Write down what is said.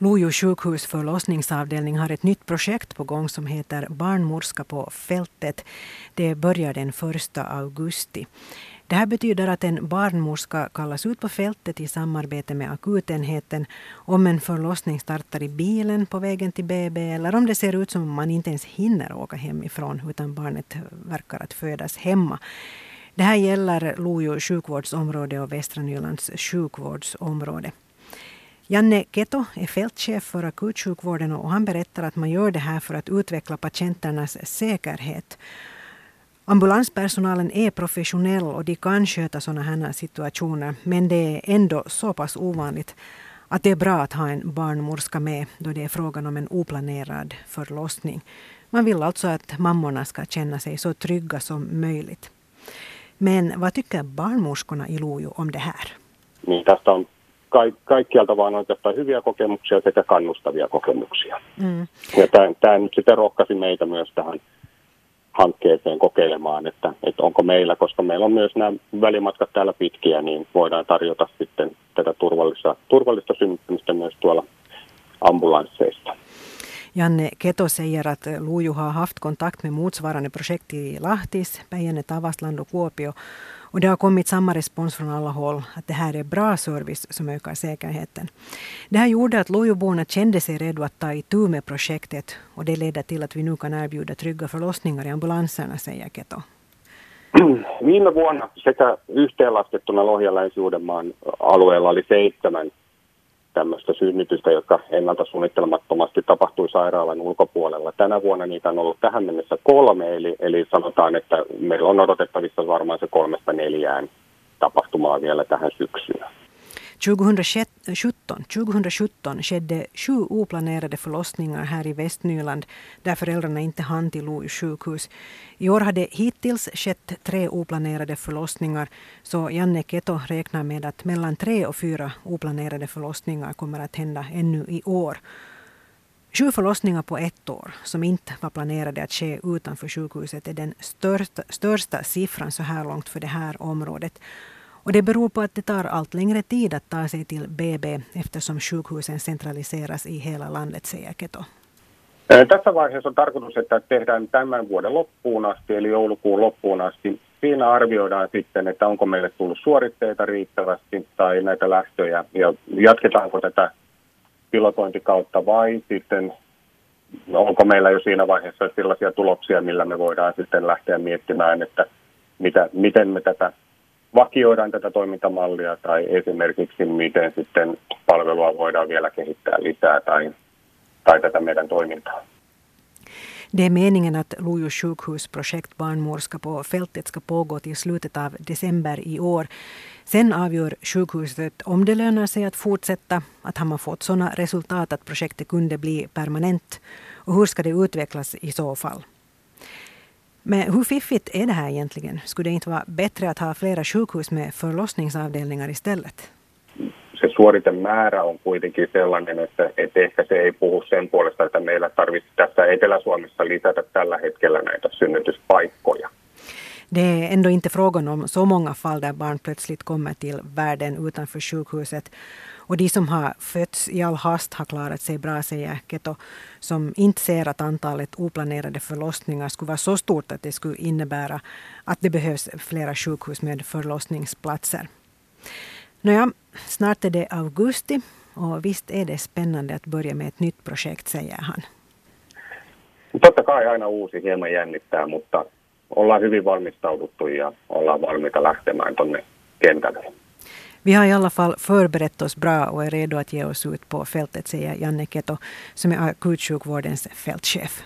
Lojo sjukhus förlossningsavdelning har ett nytt projekt på gång som heter Barnmorska på fältet. Det börjar den 1 augusti. Det här betyder att en barnmorska kallas ut på fältet i samarbete med akutenheten om en förlossning startar i bilen på vägen till BB eller om det ser ut som om man inte ens hinner åka hemifrån utan barnet verkar att födas hemma. Det här gäller Lojo sjukvårdsområde och Västra Nylands sjukvårdsområde. Janne Keto är fältchef för akutsjukvården och han berättar att man gör det här för att utveckla patienternas säkerhet. Ambulanspersonalen är professionell och de kan sköta sådana här situationer men det är ändå så pass ovanligt att det är bra att ha en barnmorska med då det är frågan om en oplanerad förlossning. Man vill alltså att mammorna ska känna sig så trygga som möjligt. Men vad tycker barnmorskorna i Lojo om det här? Niin tästä on ka- kaikkialta vaan oikeastaan hyviä kokemuksia sekä kannustavia kokemuksia. Mm. Ja tämä, nyt sitten rohkaisi meitä myös tähän hankkeeseen kokeilemaan, että, että onko meillä, koska meillä on myös nämä välimatkat täällä pitkiä, niin voidaan tarjota sitten tätä turvallista, turvallista synnyttämistä myös tuolla ambulansseista. Janne Keto säger att Lojo har haft kontakt med motsvarande projekt i Lahtis, Päijänne, Tavastland och Kuopio och det har kommit samma respons från alla håll att det här är bra service som ökar säkerheten. Det här gjorde att Lojoborna kände sig redo att ta itu med projektet och det ledde till att vi nu kan erbjuda trygga förlossningar i ambulanserna, säger Keto. Viime vuonna sekä yhteenlaskettuna Lohja Länsi-Uudenmaan alueella oli seitsemän tämmöistä synnytystä, jotka ennalta suunnittelmattomasti tapahtui sairaalan ulkopuolella. Tänä vuonna niitä on ollut tähän mennessä kolme, eli, eli sanotaan, että meillä on odotettavissa varmaan se kolmesta neljään tapahtumaa vielä tähän syksyyn. 2017, 2017 skedde sju oplanerade förlossningar här i Västnyland där föräldrarna inte hann till Lojo sjukhus. I år har det hittills skett tre oplanerade förlossningar så Janne Keto räknar med att mellan tre och fyra oplanerade förlossningar kommer att hända ännu i år. Sju förlossningar på ett år som inte var planerade att ske utanför sjukhuset är den största, största siffran så här långt för det här området. Och det beror på att det tar allt längre tid att ta sig till BB eftersom sjukhusen centraliseras i hela landet, säger Keto. Tässä vaiheessa on tarkoitus, että tehdään tämän vuoden loppuun asti, eli joulukuun loppuun asti. Siinä arvioidaan sitten, että onko meille tullut suoritteita riittävästi tai näitä lähtöjä, ja jatketaanko tätä pilotointikautta vai sitten onko meillä jo siinä vaiheessa sellaisia tuloksia, millä me voidaan sitten lähteä miettimään, että mitä, miten me tätä vakioidaan tätä toimintamallia tai esimerkiksi miten sitten palvelua voidaan vielä kehittää lisää tai, tai tätä meidän toimintaa. Det är meningen att Lojo sjukhusprojekt Barnmorska på fältet ska pågå till slutet av december i år. Sen avgör sjukhuset om det lönar sig att fortsätta, att har man fått sådana resultat att projektet kunde bli permanent och hur ska det utvecklas i så fall. Men hur fiffigt är det här egentligen? Skulle det inte vara bättre att ha flera sjukhus med förlossningsavdelningar istället? Se suoritemäärä on kuitenkin sellainen, että, että ehkä se ei puhu sen puolesta, että meillä tarvitsisi tässä Etelä-Suomessa lisätä tällä hetkellä näitä synnytyspaikkoja. Det är ändå inte frågan om så många fall där barn plötsligt kommer till världen utanför sjukhuset. Och de som har fötts i all hast har klarat sig bra, säger Keto, som inte ser att antalet oplanerade förlossningar skulle vara så stort att det skulle innebära att det behövs flera sjukhus med förlossningsplatser. Nåja, snart är det augusti och visst är det spännande att börja med ett nytt projekt, säger han. Totta kai aina uusi hieman jännittää, mutta ollaan hyvin valmistauduttu ja ollaan valmiita lähtemään tuonne kentälle. Vi har i alla fall förberett oss bra och är redo att ge oss ut på fältet, säger Janne Keto som är akutsjukvårdens fältchef.